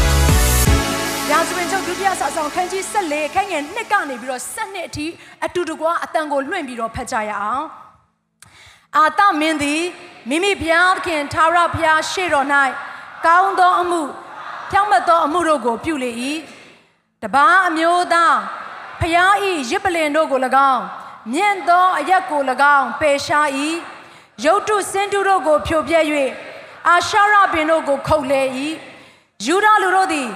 ် ဒုတိယစာဆောင်ခန်းကြီး14ခန်းငယ်2ကနေပြီးတော့7နှစ်အထိအတူတကွအတန်ကိုလွှင့်ပြီးတော့ဖတ်ကြရအောင်အာသမင်းသည်မိမိဘုရားသခင်သာရဘုရားရှေ့တော်၌ကောင်းသောအမှုဖြောင့်မတ်သောအမှုတို့ကိုပြုလေ၏တပားအမျိုးသားဘုရား၏ရစ်ပလင်တို့ကို၎င်းမြင့်သောအရက်ကို၎င်းပယ်ရှား၏ရုတ်တုစင်တုတို့ကိုဖြိုပြဲ၍အာရှာရပင်တို့ကိုခုတ်လေ၏ယူဒလူတို့သည်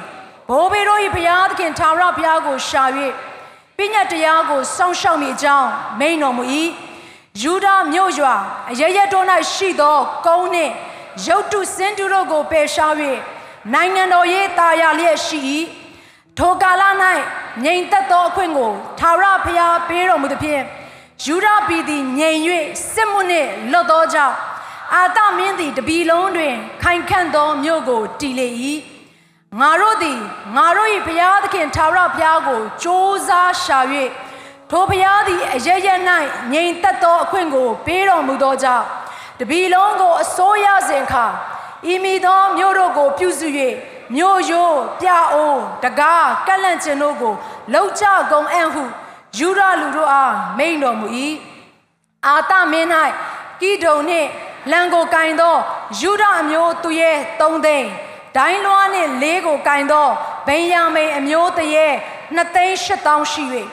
ဘိုးဘေတို့၏ဘုရားသခင်သာရဘုရားကိုရှာ၍ပညတ်တရားကိုစောင့်ရှောက်မိကြောင်းမိန်တော်မူ၏ယူဒမြို့ရွာအရရက်တို့၌ရှိသောကုန်းနှင့်ရုတ်တုစင်တုတို့ကိုပယ်ရှား၍နိုင်ငံတော်၏တာယာလျက်ရှိ၏ထိုကာလ၌ငြိမ်သက်သောအခွင့်ကိုသာရဘုရားပေးတော်မူသဖြင့်ယူဒပြည်သည်ငြိမ်၍စစ်မှုနှင့်လွတ်သောကြောင့်အာသမင်းသည်တပီလုံးတွင် ခိုင်ခန့်သောမြို့ကိုတည်လေ၏ ငါတို့သည်ငါတို့၏ဘုရားသခင်သာရဘုရားကိုစ조사ရှာ၍ထိုဘုရားသည်အရရက်၌ငြိမ်သက်သောအခွင့်ကိုပေးတော်မူသောကြောင့်တပီလုံးကိုအစိုးရစဉ်ခါဤမိသောမြို့တို့ကိုပြုစု၍မြို့ရိုးပြအိုးတကားကက်လန့်ကျင်တို့ကိုလှုပ်ကြကုန်အံ့ဟုယူရလူတို့အားမိန်တော်မူ၏အာသမင်း၌ကိဒုံနှင့်လံကိုကင်သောယူဒအမျိုးသူရဲ့သုံးသိန်း ဒိုင်းလွားနှင့်လေးကိုကင်သောဗိယံမိန်အမျိုးတရဲ့နှစ်သိန်းရှစ်တောင်းရှိ၍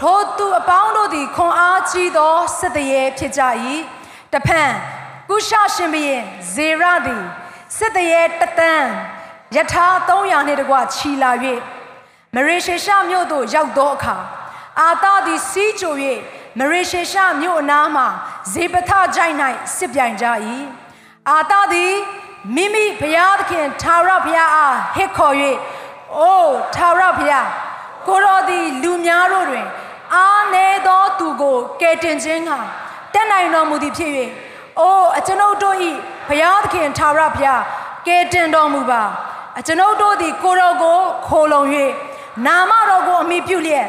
ထိုသူအပေါင်းတို့သည်ခွန်အားကြီးသောစစ်တရေဖြစ်ကြ၏တဖန်ကုရှရှင်ဘုရင်ဇေရသည်စစ်တရေတသန်းယထာ300နှင့်တကွချီလာ၍မရေရှေရှမြို့သို့ရောက်သောအခါအာသသည်စီးကြို၍မရေရှေရှမြို့အနားမှဇေပသကြိုင်၌စစ်ပြိုင်ကြ၏အာသသည် မိမိဘုရားသခင်သာရဘုရားအားဟစ်ခေါ်၍အိုးသာရဘုရားကိုတော်သည်လူများတို့တွင် အားနည်းသောသူကိုကယ်တင်ခြင်းကတက်နိုင်တော်မူသည်ဖြစ်၍အိုးအကျွန်ုပ်တို့၏ဘုရားသခင်သာရဘုရားကယ်တင်တော်မူပါအကျွန်ုပ်တို့သည်ကိုတော်ကိုခိုလုံ၍နာမတော်ကိုအမိပြုလျက်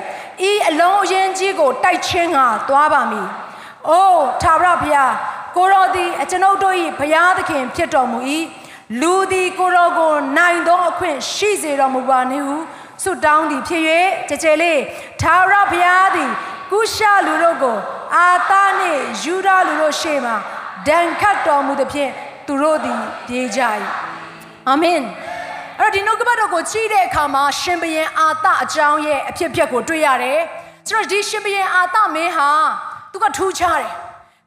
ဤအလုံးအရင်ကြီးကိုတိုက်ချင်းကသွားပါမည်။အိုးသာရဘုရား ကိုတော်သည်အကျွန်ုပ်တို့၏ဘုရားသခင်ဖြစ်တော်မူ၏လူသည်ကိုတော်ကိုနိုင်သောအခွင့်ရှိစေတော်မူပါနှင့်ဟုဆုတောင်းသည်ဖြစ်၍ကြကြလေးသာရဘုရားသည်ကုရှလူတို့ကို အာသနှင့်ယူဒလူတို့ရှေ့မှဒဏ်ခတ်တော်မူသဖြင့်သူတို့သည်ပြေးကြ၏အာမင်အဲ့တော့ဒီနှုတ်ကပတ်တော်ကိုကြည့်တဲ့အခါမှာရှင်ဘုရင်အာသအကြောင်းရဲ့အဖြစ်အပျက်ကိုတွေ့ရတယ်ဆိုတော့ဒီရှင်ဘုရင်အာသမင်းဟာသူကထူးခြားတယ်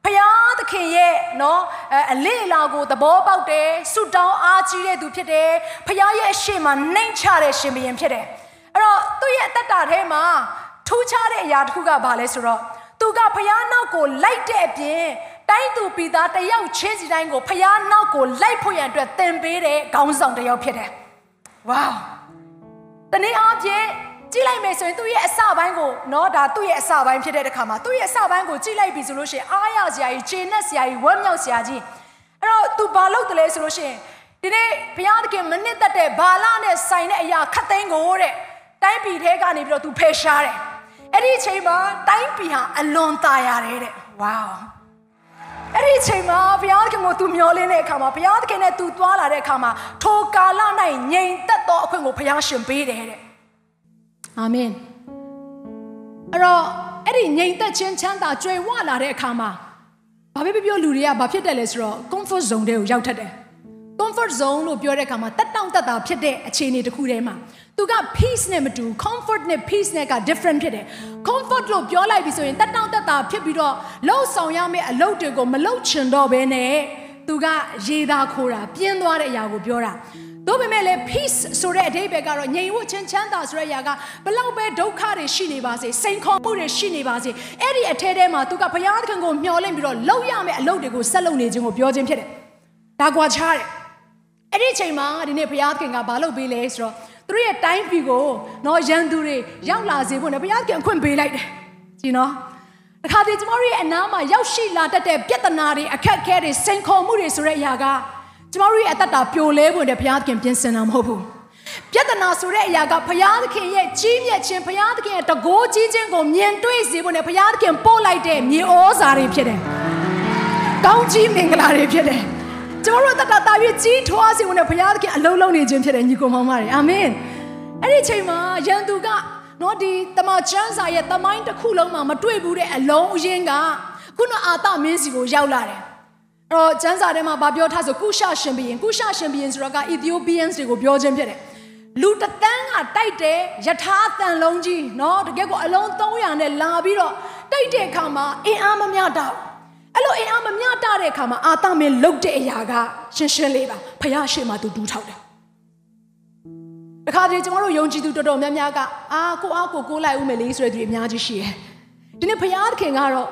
ဖယားသခင်ရဲ့နော်အလေးလာကိုသဘောပေါက်တယ်ဆုတောင်းအားကြီးတဲ့သူဖြစ်တယ်ဖယားရဲ့အရှိမနှိမ်ချတဲ့ရှင်ဘုရင်ဖြစ်တယ်အဲ့တော့သူ့ရဲ့အသက်တာထဲမှာထူးခြားတဲ့အရာတစ်ခုကဘာလဲဆိုတော့သူကဖယားနောက်ကိုလိုက်တဲ့အပြင်တိုင်းသူပြည်သားတယောက်ချင်းစီတိုင်းကိုဖယားနောက်ကိုလိုက်ဖို့ရန်အတွက်သင်ပေးတဲ့ခေါင်းဆောင်တယောက်ဖြစ်တယ်ဝေါတနေ့အားဖြင့် ကြည့်လိုက်မယ်ဆိုရင်သူ့ရဲ့အစပိုင်းကိုเนาะဒါသူ့ရဲ့အစပိုင်းဖြစ်တဲ့တခါမှာသူ့ရဲ့အစပိုင်းကိုကြည့်လိုက်ပြီဆိုလို့ရှိရင်အားရစရာကြီးခြေနဲ့စရာကြီးဝမ်းမြောက်စရာကြီးအဲ့တော့ तू ဘာလုပ်တယ်လဲဆိုလို့ရှိရင်ဒီနေ့ဘုရားသခင်မနစ်သက်တဲ့ဘာလနဲ့ဆိုင်တဲ့အရာခတ်သိမ်းကိုတဲ့တိုင်းပြည်ထဲကနေပြီးတော့ तू ဖယ်ရှားတယ်အဲ့ဒီအချိန်မှာတိုင်းပြည်ဟာအလွန်ตายရတယ်တဲ့ဝေါအဲ့ဒီအချိန်မှာဘုရားသခင်ကို तू မျောလင်းတဲ့အခါမှာဘုရားသခင်နဲ့ तू သွားလာတဲ့အခါမှာထိုကာလ၌ငြိမ်သက်သောအခွင့်ကိုဘုရားရှင်ပေးတယ်တဲ့ အာမင်အဲ့တော့အဲ့ဒီငြိမ်သက်ခြင်းချမ်းသာကြွယ်ဝလာတဲ့အခါမှာဘာပဲပြောလူတွေကဘာဖြစ်တယ်လဲဆိုတော့ comfort zone တွေကိုရောက်ထက်တယ် comfort zone လို့ပြောတဲ့အခါမှာတက်တောင့်တက်တာဖြစ်တဲ့အခြေအနေတစ်ခုထဲမှာသူက peace နဲ့မတူ comfort နဲ့ peace နဲ့က different ဖြစ်တယ် comfort လို့ပြောလိုက်ပြီဆိုရင်တက်တောင့်တက်တာဖြစ်ပြီးတော့လှုပ်ဆောင်ရမယ့်အလုပ်တွေကိုမလှုပ်ချင်တော့ဘဲနဲ့သူကရေသာခိုးတာပြင်းသွားတဲ့အရာကိုပြောတာသို့ ပေမဲ့လည်း peace ဆိုတဲ့အဓိပ္ပာယ်ကတော့ငြိမ်ဝှက်ချင်းချမ်းသာဆိုတဲ့အရာကဘလောက်ပဲဒုက္ခတွေရှိနေပါစေစိန်ခေါ်မှုတွေရှိနေပါစေအဲ့ဒီအထဲထဲမှာသူကဘုရားသခင်ကိုမျှော်လင့်ပြီးတော့လှုပ်ရမယ့်အလုပ်တွေကိုဆက်လုပ်နေခြင်းကိုပြောခြင်းဖြစ်တယ်ဒါကွာခြားတယ်အဲ့ဒီအချိန်မှာဒီနေ့ဘုရားသခင်ကဘာလုပ်ပေးလဲဆိုတော့သူတို့ရဲ့တိုင်းပြည်ကိုနော်ရန်သူတွေရောက်လာစေဖို့နဲ့ဘုရားသခင်အခွင့်ပေးလိုက်တယ်ကြည်နော်တခါတည်းကျမတို့ရဲ့အနားမှာရောက်ရှိလာတတ်တဲ့ပြဿနာတွေအခက်အခဲတွေစိန်ခေါ်မှုတွေဆိုတဲ့အရာက ကျမတို့ရဲ့အသက်တာပြိုလဲဖို့နဲ့ဘုရားသခင်ပြင်ဆင်တာမဟုတ်ဘူးပြဿနာဆိုတဲ့အရာကဘုရားသခင်ရဲ့ကြီးမြတ်ခြင်းဘုရားသခင်ရဲ့တကိုးကြီးခြင်းကိုမြင်တွေ့စေဖို့နဲ့ဘုရားသခင်ပို့လိုက်တဲ့မြေဩဇာတွေဖြစ်တယ်။ကောင်းကြီးမင်္ဂလာတွေဖြစ်တယ်။ကျွန်တော်တို့တတတာ၍ကြီးထွားစေဖို့နဲ့ဘုရားသခင်အလုံးလုံးနေခြင်းဖြစ်တယ်ညီကောင်မောင်မတွေအာမင်။အဲ့ဒီအချိန်မှာယန်သူကနော်ဒီတမချန်းစာရဲ့တမိုင်းတစ်ခုလုံးမှာမတွေ့ဘူးတဲ့အလုံးအရင်းကခုနအာသမင်းစီကိုရောက်လာတယ်။ အဲ့တော့ကျမ်းစာထဲမှာဗာပြောထားဆိုကုရှရှင်ဘီရင်ကုရှရှင်ဘီရင်ဆိုတော့ကအီသီယိုးပီးယန်တွေကိုပြောခြင်းဖြစ်တယ်။လူတသန်းကတိုက်တယ်ယထာတန်လုံးကြီးเนาะတကယ်ကိုအလုံး300နဲ့လာပြီးတော့တိုက်တဲ့အခါမှာအင်အားမမျှတော့အဲ့လိုအင်အားမမျှတတဲ့အခါမှာအာသမင်းလုတ်တဲ့အရာကရှင်းရှင်းလေးပါဖယားရှိမှသူဒူးထောက်တယ်တခါတည်းကျွန်တော်တို့ယုံကြည်သူတော်တော်များများကအာကိုအားကိုကိုးလိုက်ဦးမယ်လေဆိုတဲ့သူတွေအများကြီးရှိတယ်ဒီနေ့ဖယားသခင်ကတော့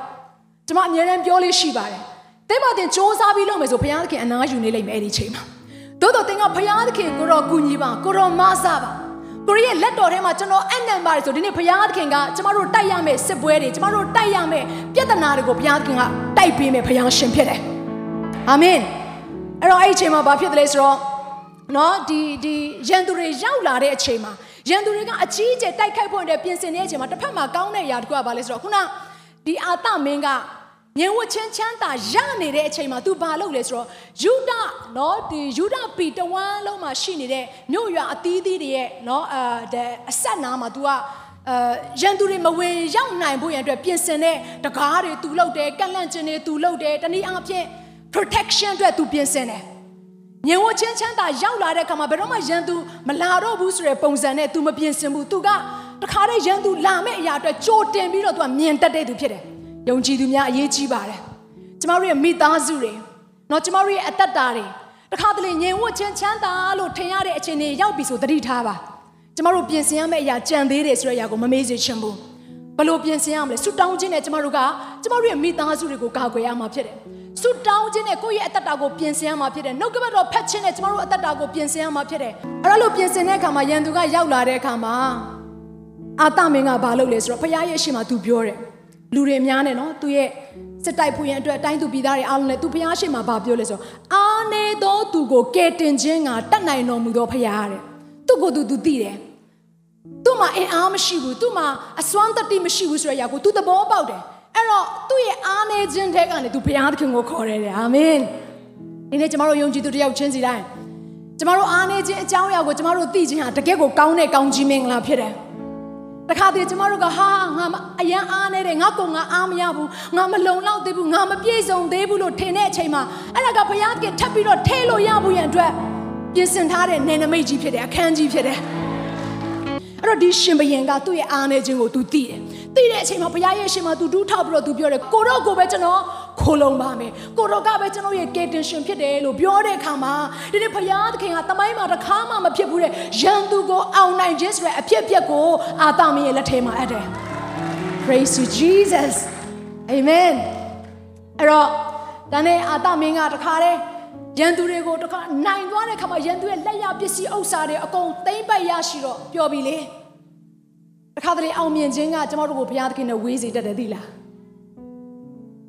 ကျွန်မအမြဲတမ်းပြောလေးရှိပါတယ် တဲ့ပါတင်စ조사ပြီးလုပ်မယ်ဆိုဖယားသခင်အနားယူနေလိမ့်မယ်အဲ့ဒီချိန်မှာတိုးတော့တင်ကဖယားသခင်ကိုတော့ကူညီပါကိုတော့မဆပါကိုရရဲ့လက်တော်ထဲမှာကျွန်တော်အနံပါတယ်ဆိုဒီနေ့ဘုရားသခင်ကကျမတို့တိုက်ရမယ့်စစ်ပွဲတွေကျမတို့တိုက်ရမယ့်ပြဿနာတွေကိုဘုရားသခင်ကတိုက်ပေးမယ်ဘုရားရှင်ဖြစ်တယ်အာမင်အဲ့တော့အဲ့ဒီအချိန်မှာဘာဖြစ်တယ်လဲဆိုတော့နော်ဒီဒီရန်သူတွေရောက်လာတဲ့အချိန်မှာရန်သူတွေကအကြီးအကျယ်တိုက်ခိုက်ဖို့အတွက်ပြင်ဆင်နေတဲ့အချိန်မှာတစ်ဖက်မှာကောင်းတဲ့အရာတစ်ခုကဘာလဲဆိုတော့ခုနဒီအာသမင်းက ငြိမ်ဝတ်ချင်းချမ်းသာရနေတဲ့အချိန်မှာ तू ဘာလုပ်လဲဆိုတော့ယူဒနော်ဒီယူဒပီတဝမ်းလုံးမှာရှိနေတဲ့မြို့ရွာအသီးသီးတွေရဲ့နော်အာအဆက်နာမှာ तू ကအာရန်သူတွေမဝင်ရောက်နိုင်ဖို့ရန်အတွက်ပြင်ဆင်တဲ့တကားတွေ तू လုပ်တယ်ကန့်လန့်ကျင်တွေ तू လုပ်တယ်တနည်းအားဖြင့် protection အတွက် तू ပြင်ဆင်တယ်ညင်ဝချင်းချမ်းသာရောက်လာတဲ့အခါမှာဘယ်တော့မှရန်သူမလာတော့ဘူးဆိုတဲ့ပုံစံနဲ့ तू မပြင်ဆင်ဘူး तू ကတခါတည်းရန်သူလာမဲ့အရာအတွက်ကြိုတင်ပြီးတော့ तू ကမြင်တတ်တဲ့သူဖြစ်တယ် ယုံကြည်သူများအရေးကြီးပါတယ်ကျမတို့ရဲ့မိသားစုတွေเนาะကျမတို့ရဲ့အသက်တာတွေတခါတလေညင်ဝချင်းချမ်းသာလို့ထင်ရတဲ့အခြေအနေရောက်ပြီဆိုသတိထားပါကျမတို့ပြင်ဆင်ရမယ့်အရာကြံသေးတယ်ဆိုတဲ့အရာကိုမမေ့စေချင်ဘူးဘလို့ပြင်ဆင်ရမလဲဆူတောင်းခြင်းနဲ့ကျမတို့ကကျမတို့ရဲ့မိသားစုတွေကိုကာကွယ်ရမှာဖြစ်တယ်ဆူတောင်းခြင်းနဲ့ကိုယ့်ရဲ့အသက်တာကိုပြင်ဆင်ရမှာဖြစ်တယ်နှုတ်ကပတ်တော်ဖတ်ခြင်းနဲ့ကျမတို့အသက်တာကိုပြင်ဆင်ရမှာဖြစ်တယ်အဲ့ဒါလို့ပြင်ဆင်တဲ့အခါမှာယန်သူကရောက်လာတဲ့အခါမှာအာသမင်းကဘာလုပ်လဲဆိုတော့ဖခင်ရဲ့ရှေ့မှာသူပြောတယ် လူတွေများနေနော်သူရဲ့စစ်တိုက်ဖို့ရန်အတွက်တိုင်းသူပြည်သားတွေအားလုံးနဲ့သူဖျားရှိမှာဗာပြောလဲဆိုအာနေသောသူကိုကယ်တင်ခြင်းကတတ်နိုင်တော်မူသောဖျားတဲ့သူ့ကိုသူသူသိတယ်သူ့မှာအင်အားမရှိဘူးသူ့မှာအစွမ်းတတိမရှိဘူးဆိုရရကိုသူသဘောပေါက်တယ်အဲ့တော့သူ့ရဲ့အားနေခြင်းတဲ့ကနေသူဘုရားသခင်ကိုခေါ်တယ်အာမင်ဒီနေ့ကျမတို့ယုံကြည်သူတယောက်ချင်းစီတိုင်းကျမတို့အားနေခြင်းအကြောင်းအရာကိုကျမတို့သိခြင်းဟာတကယ့်ကိုကောင်းတဲ့ကောင်းကြီးမင်္ဂလာဖြစ်တယ် တခါတည်းကျမတို့ကဟာငါအရန်အားနေတယ်ငါကောင်ငါအားမရဘူးငါမလုံလောက်သေးဘူးငါမပြည့်စုံသေးဘူးလို့ထင်တဲ့အချိန်မှာအဲ့ဒါကဘုရားသခင်ထပ်ပြီးတော့ထဲလို့ရဖို့ရန်အတွက်ပြင်ဆင်ထားတဲ့နယ်နမိတ်ကြီးဖြစ်တယ်အခန်းကြီးဖြစ်တယ်အဲ့တော့ဒီရှင်ဘရင်ကသူ့ရဲ့အားနေခြင်းကိုသူသိတယ်သိတဲ့အချိန်မှာဘုရားရဲ့ရှင်မှာသူဒူးထောက်ပြီးတော့သူပြောတယ်ကိုတော့ကိုပဲကျွန်တော် ခိုးလုံပါမယ်ကိုတော့ကပဲကျွန်တော်ရဲ့ကေတင်ရှင်ဖြစ်တယ်လို့ပြောတဲ့အခါမှာဒီနေ့ဘုရားသခင်ကတမိုင်းမှာတစ်ခါမှမဖြစ်ဘူးတဲ့ရန်သူကိုအောင်နိုင်ခြင်းဆိုတဲ့အဖြစ်အပျက်ကိုအာသမင်းရဲ့လက်ထဲမှာအပ်တယ် Praise to Jesus Amen အဲ့တော့ဒါနဲ့အာသမင်းကတခါတည်းရန်သူတွေကိုတခါနိုင်သွားတဲ့ခါမှာရန်သူရဲ့လက်ရပစ္စည်းဥစ္စာတွေအကုန်သိမ့်ပိုက်ရရှိတော့ပြောပြီလေတခါတလေအောင်မြင်ခြင်းကကျမတို့ကိုဘုရားသခင်နဲ့ဝေးစေတတ်တယ်သိလား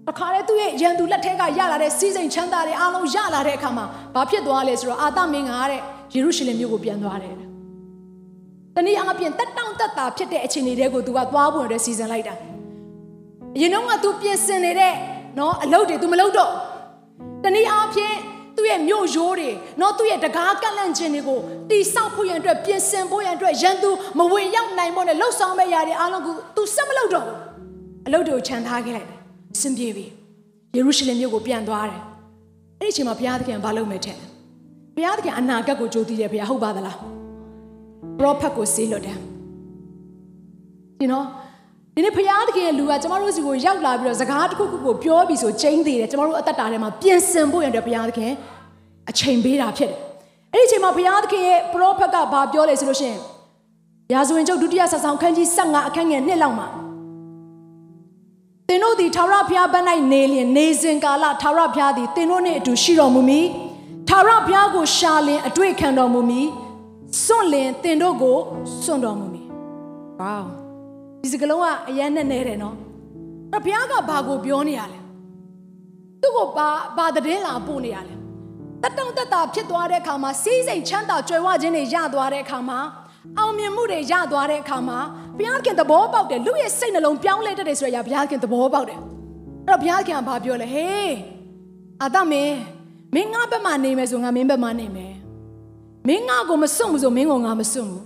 တခါလေသူ့ရဲ့ရန်သူလက်ထက်ကရလာတဲ့စီးစိမ်ချမ်းသာတွေအားလုံးရလာတဲ့အခါမှာဘာဖြစ်သွားလဲဆိုတော့အာသမင်းကတဲ့ယေရုရှလင်မြို့ကိုပြန်သွားတယ်တနည်းအားဖြင့်တက်တောင့်တက်တာဖြစ်တဲ့အခြေအနေတွေကိုသူကသွားဖို့အတွက်စီစဉ်လိုက်တာအရင်တော့ကသူပြင်ဆင်နေတဲ့နော်အလုပ်တွေ तू မလုပ်တော့တနည်းအားဖြင့်သူ့ရဲ့မြို့ရိုးတွေနော်သူ့ရဲ့တကားကန့်လန့်ခြင်းတွေကိုတိဆောက်ဖို့ရန်အတွက်ပြင်ဆင်ဖို့ရန်အတွက်ရန်သူမဝင်ရောက်နိုင်ဖို့နဲ့လှုပ်ဆောင်မဲ့ຢာတွေအားလုံးကို तू ဆက်မလုပ်တော့ဘူးအလုပ်တွေကိုခြံထားခဲ့လိုက်တယ် အဆင်ပြေပြီယေရုရှလင်မြို့ကိုပြန်သွားတယ်အဲ့ဒီအချိန်မှာဘုရားသခင်ဘာလုပ်မယ်ထင်ဘုရားသခင်အနာဂတ်ကိုကြိုးတည်တယ်ဘုရားဟုတ်ပါသလားပရောဖက်ကိုဆေးလွတ်တယ်ဒီနော်ဒီနေ့ဖရားတကယ်လူကကျမတို့စီကိုရောက်လာပြီးတော့စကားတစ်ခုခုကိုပြောပြီးဆိုချိန်သေးတယ်ကျမတို့အသက်တာထဲမှာပြင်ဆင်ဖို့ရတဲ့ဖရားသခင်အချိန်ပေးတာဖြစ်တယ်အဲ့ဒီအချိန်မှာဖရားသခင်ရဲ့ပရောဖက်ကဘာပြောလဲဆိုလို့ရှိရင်ရာဇဝင်ကျုပ်ဒုတိယဆက်ဆောင်ခန်းကြီး15အခန်းငယ်1လောက်မှာ သင်တို့သည်ထာဝရဘုရားဘက်၌နေလျင်နေစဉ်ကာလထာဝရဘုရားသည်သင်တို့နှင့်အတူရှိတော်မူမည်ထာဝရဘုရားကိုရှာလင်အတွေ့ခံတော်မူမည်စွန့်လင်တင်တို့ကိုစွန့်တော်မူမည်ဝေါဒီစကလုံးကအရန်နဲ့နေတယ်နော်အဲ့ဘုရားကဘာကိုပြောနေရလဲသူ့ကိုဘာဘာသတင်းလာပို့နေရလဲတတုံတက်တာဖြစ်သွားတဲ့အခါမှာစီးစိမ်ချမ်းသာကြွယ်ဝခြင်းတွေရသွားတဲ့အခါမှာ အောင်မြင်မှုတွေရသွားတဲ့အခါမှာဘုရားခင်သဘောပေါက်တယ်လူရဲ့စိတ်နှလုံးပြောင်းလဲတတ်တယ်ဆိုရဘုရားခင်သဘောပေါက်တယ်အဲ့တော့ဘုရားခင်ကဘာပြောလဲဟေးအာသမင်းမင်းငါဘက်မှာနေမယ်ဆိုငါမင်းဘက်မှာနေမယ်မင်းငါကိုမစွန့်ဘူးဆိုမင်းကိုငါမစွန့်ဘူး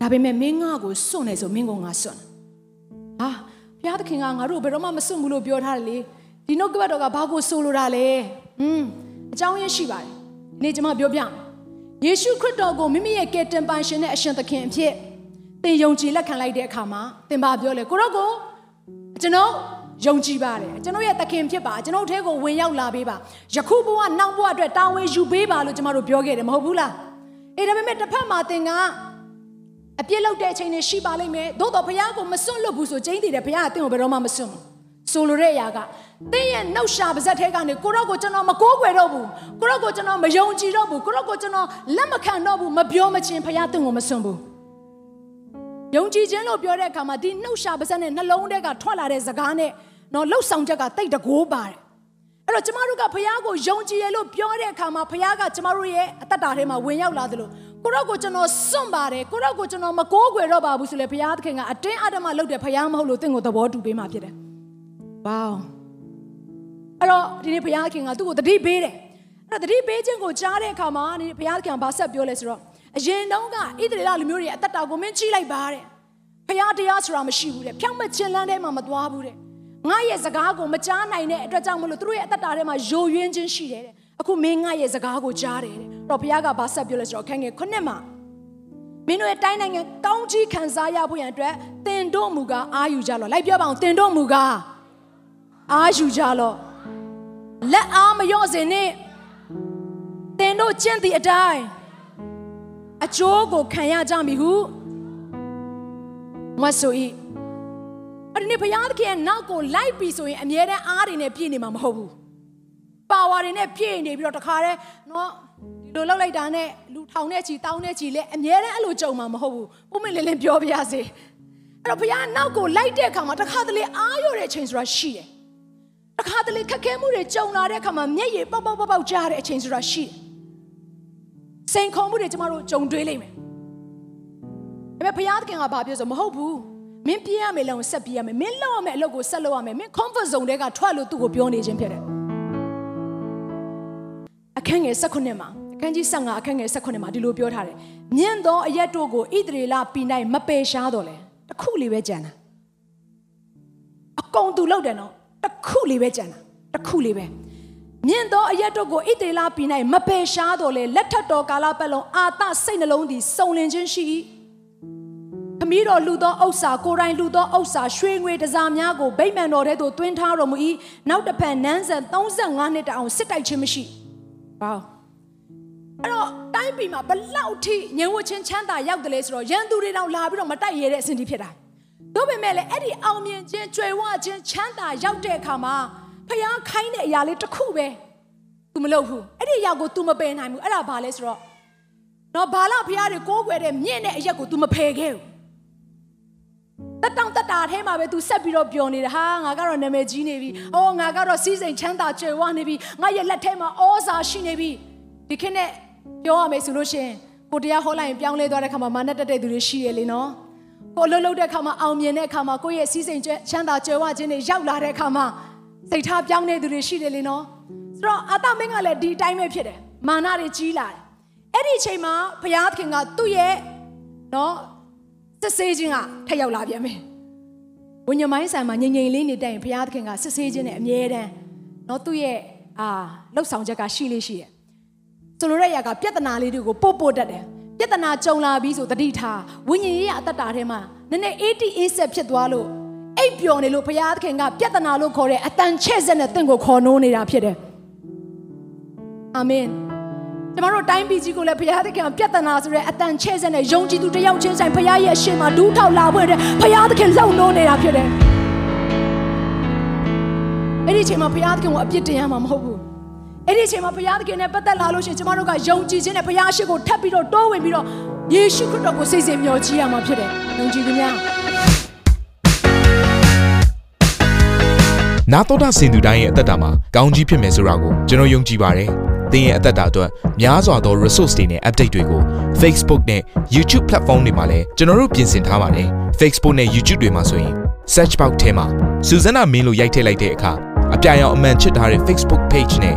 ဒါပေမဲ့မင်းငါကိုစွန့်နေဆိုမင်းကိုငါစွန့်ဟာဘုရားသခင်ကငါတို့ဘယ်တော့မှမစွန့်ဘူးလို့ပြောထားတယ်လေဒီနှုတ်ကပတ်တော်ကဘာကိုဆိုလိုတာလဲဟွန်းအကြောင်းရင်းရှိပါတယ်ဒီနေ့ကျွန်မပြောပြမယ် ယေရှုခရစ်တော်ကိုမိမိရဲ့ကယ်တင်ပိုင်ရှင်နဲ့အရှင်သခင်အဖြစ်သင်ယုံကြည်လက်ခံလိုက်တဲ့အခါမှာသင်ဘာပြောလဲကိုတော့ကိုကျွန်တော်ယုံကြည်ပါတယ်ကျွန်တော်ရဲ့သခင်ဖြစ်ပါကျွန်တော်အထဲကိုဝင်ရောက်လာပေးပါယခုဘဝနောက်ဘဝအတွက်တာဝန်ယူပေးပါလို့ကျွန်တော်တို့ပြောခဲ့တယ်မဟုတ်ဘူးလားအေးဒါပေမဲ့တစ်ဖက်မှာသင်ကအပြစ်လုပ်တဲ့အချိန်တွေရှိပါလိမ့်မယ်သို့တော်ဘုရားကိုမစွန့်လွတ်ဘူးဆိုကျင်းတည်တယ်ဘုရားကသင်ကိုဘယ်တော့မှမစွန့်ဘူးဆိုလိုတဲ့အရာက သင်ရဲ့နှုတ်ရှာပါဇက်ထဲကနေကိုတော့ကိုကျွန်တော်မကိုးကွယ်တော့ဘူးကိုတော့ကိုကျွန်တော်မယုံကြည်တော့ဘူးကိုတော့ကိုကျွန်တော်လက်မခံတော့ဘူးမပြောမချင်းဘုရားသင်ကိုမစွန့်ဘူးယုံကြည်ခြင်းလို့ပြောတဲ့အခါမှာဒီနှုတ်ရှာပါဇက်နဲ့နှလုံးထဲကထွက်လာတဲ့စကားနဲ့နော်လှုပ်ဆောင်ချက်ကတိတ်တကိုးပါတယ်အဲ့တော့ကျမတို့ကဘုရားကိုယုံကြည်ရလို့ပြောတဲ့အခါမှာဘုရားကကျမတို့ရဲ့အသက်တာထဲမှာဝင်ရောက်လာသလိုကိုတော့ကိုကျွန်တော်စွန့်ပါတယ်ကိုတော့ကိုကျွန်တော်မကိုးကွယ်တော့ပါဘူးဆိုလေဘုရားသခင်ကအတင်းအဓမ္မလုပ်တဲ့ဘုရားမဟုတ်လို့တင့်ကိုသဘောတူပေးမှဖြစ်တယ်။ဝေါ အဲ့တော့ဒီနေ့ဘုရားခင်ကသူ့ကိုတတိပေးတယ်။အဲ့တော့တတိပေးခြင်းကိုကြားတဲ့အခါမှာဒီဘုရားခင်ကဘာဆက်ပြောလဲဆိုတော့အရင်တုန်းကဣသရေလလူမျိုးတွေအသက်တာကိုမင်းကြီးလိုက်ပါတဲ့။ဘုရားတရားဆိုတာမရှိဘူးတဲ့။ဖြောင့်မခြင်းလန်းထဲမှာမသွားဘူးတဲ့။ငါရဲ့စကားကိုမကြားနိုင်တဲ့အတွက်ကြောင့်မလို့သူတို့ရဲ့အသက်တာထဲမှာယိုယွင်းခြင်းရှိတယ်တဲ့။အခုမင်းငါရဲ့စကားကိုကြားတယ်တဲ့။အဲ့တော့ဘုရားကဘာဆက်ပြောလဲဆိုတော့ခန့်ငယ်ခုနှစ်မှာမင်းတို့ရဲ့တိုင်းနိုင်ငံကောင်းကြီးခံစားရဖို့ရန်အတွက်တင်တို့မူကားအာယူကြလော့လိုက်ပြောပါအောင်တင်တို့မူကားအာယူကြလော့ လက်အားမလျော့စေနဲ့တင်တို့ကျင့်သည့်အတိုင်းအကျိုးကိုခံရကြမည်ဟုမဆို၏အဲ့ဒီနေ့ဘုရားသခင်ရဲ့နောက်ကိုလိုက်ပြီဆိုရင်အမြဲတမ်းအားတွေနဲ့ပြည့်နေမှာမဟုတ်ဘူးပါဝါတွေနဲ့ပြည့်နေပြီးတော့တခါတည်းနော်ဒီလိုလောက်လိုက်တာနဲ့လူထောင်နဲ့ချီတောင်းနဲ့ချီလဲအမြဲတမ်းအဲ့လိုကြုံမှာမဟုတ်ဘူးပုံမလင်းလင်းပြောပြရစေအဲ့တော့ဘုရားနောက်ကိုလိုက်တဲ့အခါမှာတခါတလေအားရတဲ့အချိန်ဆိုတာရှိတယ် တခါတလေခက်ခဲမှုတွေကြုံလာတဲ့အခါမှာမျက်ရည်ပေါက်ပေါက်ပေါက်ပေါက်ကြားတဲ့အချိန်ဆိုတာရှိတယ်စိန်ခေါ်မှုတွေကျမတို့ကြုံတွေ့လိမ့်မယ်ဒါပေမဲ့ဘုရားသခင်ကဘာပြောဆိုမဟုတ်ဘူးမင်းပြေးရမယ်လို့ဆက်ပြေးရမယ်မင်းလောက်ရမယ်အလုပ်ကိုဆက်လုပ်ရမယ်မင်း comfort zone တွေကထွက်လို့သူ့ကိုပြောနေခြင်းဖြစ်တယ်အခန်းငယ်16မှာအခန်းကြီး15အခန်းငယ်16မှာဒီလိုပြောထားတယ်မြင့်သောအရက်တို့ကိုဣသရေလပြည်၌မပယ်ရှားတော့လေတခုလေးပဲကြံတာအကုန်သူလောက်တယ်နော် တခုလေးပဲကြံတာတခုလေးပဲမြင့်သောအရက်တို့ကိုဣသရေလပြည်၌မပယ်ရှားတော့လေလက်ထက်တော်ကာလပတ်လုံးအာသစိတ်နှလုံးသည်စုံလင်ခြင်းရှိ၏ခမည်းတော်လူသောဥစ္စာကိုယ်တိုင်လူသောဥစ္စာရွှေငွေတစားများကိုဗိမ္မာန်တော်ထဲသို့တွင်းထားတော်မူ၏နောက်တစ်ဖန်နန်းဆန်35နှစ်တအောင်စစ်တိုက်ခြင်းမရှိဘာအဲ့တော့တိုင်းပြည်မှာဘလောက်ထိငြိမ်ဝှချင်းချမ်းသာရောက်တယ်လဲဆိုတော့ရန်သူတွေတောင်လာပြီးတော့မတိုက်ရတဲ့အဆင့်ထိဖြစ်တာ ဒါပေမဲ့လည်းအဲ့ဒီအောင်မြင်ခြင်းကြွယ်ဝခြင်းချမ်းသာရောက်တဲ့အခါမှာဖျားခိုင်းတဲ့အရာလေးတစ်ခုပဲ तू မလုပ်ဘူးအဲ့ဒီအရာကို तू မပယ်နိုင်ဘူးအဲ့ဒါဘာလဲဆိုတော့တော့ဘာလဖျားတွေကိုးကွယ်တဲ့မြင့်တဲ့အရက်ကို तू မဖယ်ခဲ့ဘူးတက်တောင့်တက်တာအဲမှာပဲ तू ဆက်ပြီးတော့ပျော်နေတာဟာငါကတော့နာမည်ကြီးနေပြီ။အော်ငါကတော့စီးစိမ်ချမ်းသာကြွယ်ဝနေပြီ။ငါရဲ့လက်ထဲမှာဩဇာရှိနေပြီ။ဒီခေတ်နဲ့ပြောရမယ်ဆိုလို့ရှိရင်ကိုတရားဟောလိုက်ရင်ပြောင်းလဲသွားတဲ့ခါမှာမာနတက်တဲ့သူတွေရှိရလေနော်။ ကိုလှုပ်လှုပ်တဲ့ခါမှာအောင်မြင်တဲ့ခါမှာကိုယ့်ရဲ့စီးစိမ်ချမ်းသာကြွယ်ဝခြင်းတွေရောက်လာတဲ့ခါမှာစိတ်ထားပြောင်းတဲ့သူတွေရှိတယ်လေနော်။ဆိုတော့အာသမင်းကလည်းဒီအတိုင်းပဲဖြစ်တယ်။မာနတွေကြီးလာတယ်။အဲ့ဒီအချိန်မှာဘုရားသခင်ကသူ့ရဲ့နော်စစ်ဆေးခြင်းကထက်ရောက်လာပြန်မယ်။ဝိညာဉ်မိုင်းဆံမှာငြိမ်ငြိမ်လေးနေတိုင်ဘုရားသခင်ကစစ်ဆေးခြင်းနဲ့အမြဲတမ်းနော်သူ့ရဲ့အာလှုပ်ဆောင်ချက်ကရှိလေးရှိတယ်။ဆိုလိုတဲ့ຢာကပြဿနာလေးတွေကိုပို့ပို့တတ်တယ်။ ပြဿနာကြုံလာပြီးဆိုတတိထားဝိညာဉ်ရေးရအတ္တတာထဲမှာနည်းနည်း 80 80ဖြစ်သွားလို့အိပ်ပျော်နေလို့ဘုရားသခင်ကပြဿနာလို့ခေါ်တဲ့အတန်ချဲ့ဆက်နဲ့တင့်ကိုခေါ်နိုးနေတာဖြစ်တယ်။အာမင်။ကျမတို့တိုင်းပြည်ကြီးကိုလည်းဘုရားသခင်ပြဿနာဆိုတဲ့အတန်ချဲ့စက်နဲ့ယုံကြည်သူတယောက်ချင်းဆိုင်ဘုရားရဲ့အရှင်မှာဒူးထောက်လာဖို့တဲ့ဘုရားသခင်လုံနိုးနေတာဖြစ်တယ်။အဲ့ဒီအချိန်မှာဘုရားသခင်ကိုအပြစ်တင်ရမှာမဟုတ်ဘူး။ အဲ့ဒီအချိန်မှာဘုရားသခင်နဲ့ပတ်သက်လာလို့ရှိရင်ကျမတို့ကယုံကြည်ခြင်းနဲ့ဘုရားရှိခိုးထပ်ပြီးတော့တိုးဝင်ပြီးတော့ယေရှုခရစ်တော်ကိုစိတ်စိမ်မျှော်ကြည့်ရမှာဖြစ်တယ်။ယုံကြည်သူများနာတော်တာစင်သူတိုင်းရဲ့အသက်တာမှာကောင်းကြီးဖြစ်မယ်ဆိုတာကိုကျွန်တော်ယုံကြည်ပါတယ်။သင်ရဲ့အသက်တာအတွက်များစွာသော resource တွေနဲ့ update တွေကို Facebook နဲ့ YouTube platform တွေမှာလည်းကျွန်တော်တို့ပြင်ဆင်ထားပါတယ်။ Facebook နဲ့ YouTube တွေမှာဆိုရင် search box ထဲမှာစုစွမ်းနာမင်းလို့ရိုက်ထည့်လိုက်တဲ့အခါအပြရန်အမှန်ချစ်ထားတဲ့ Facebook page နဲ့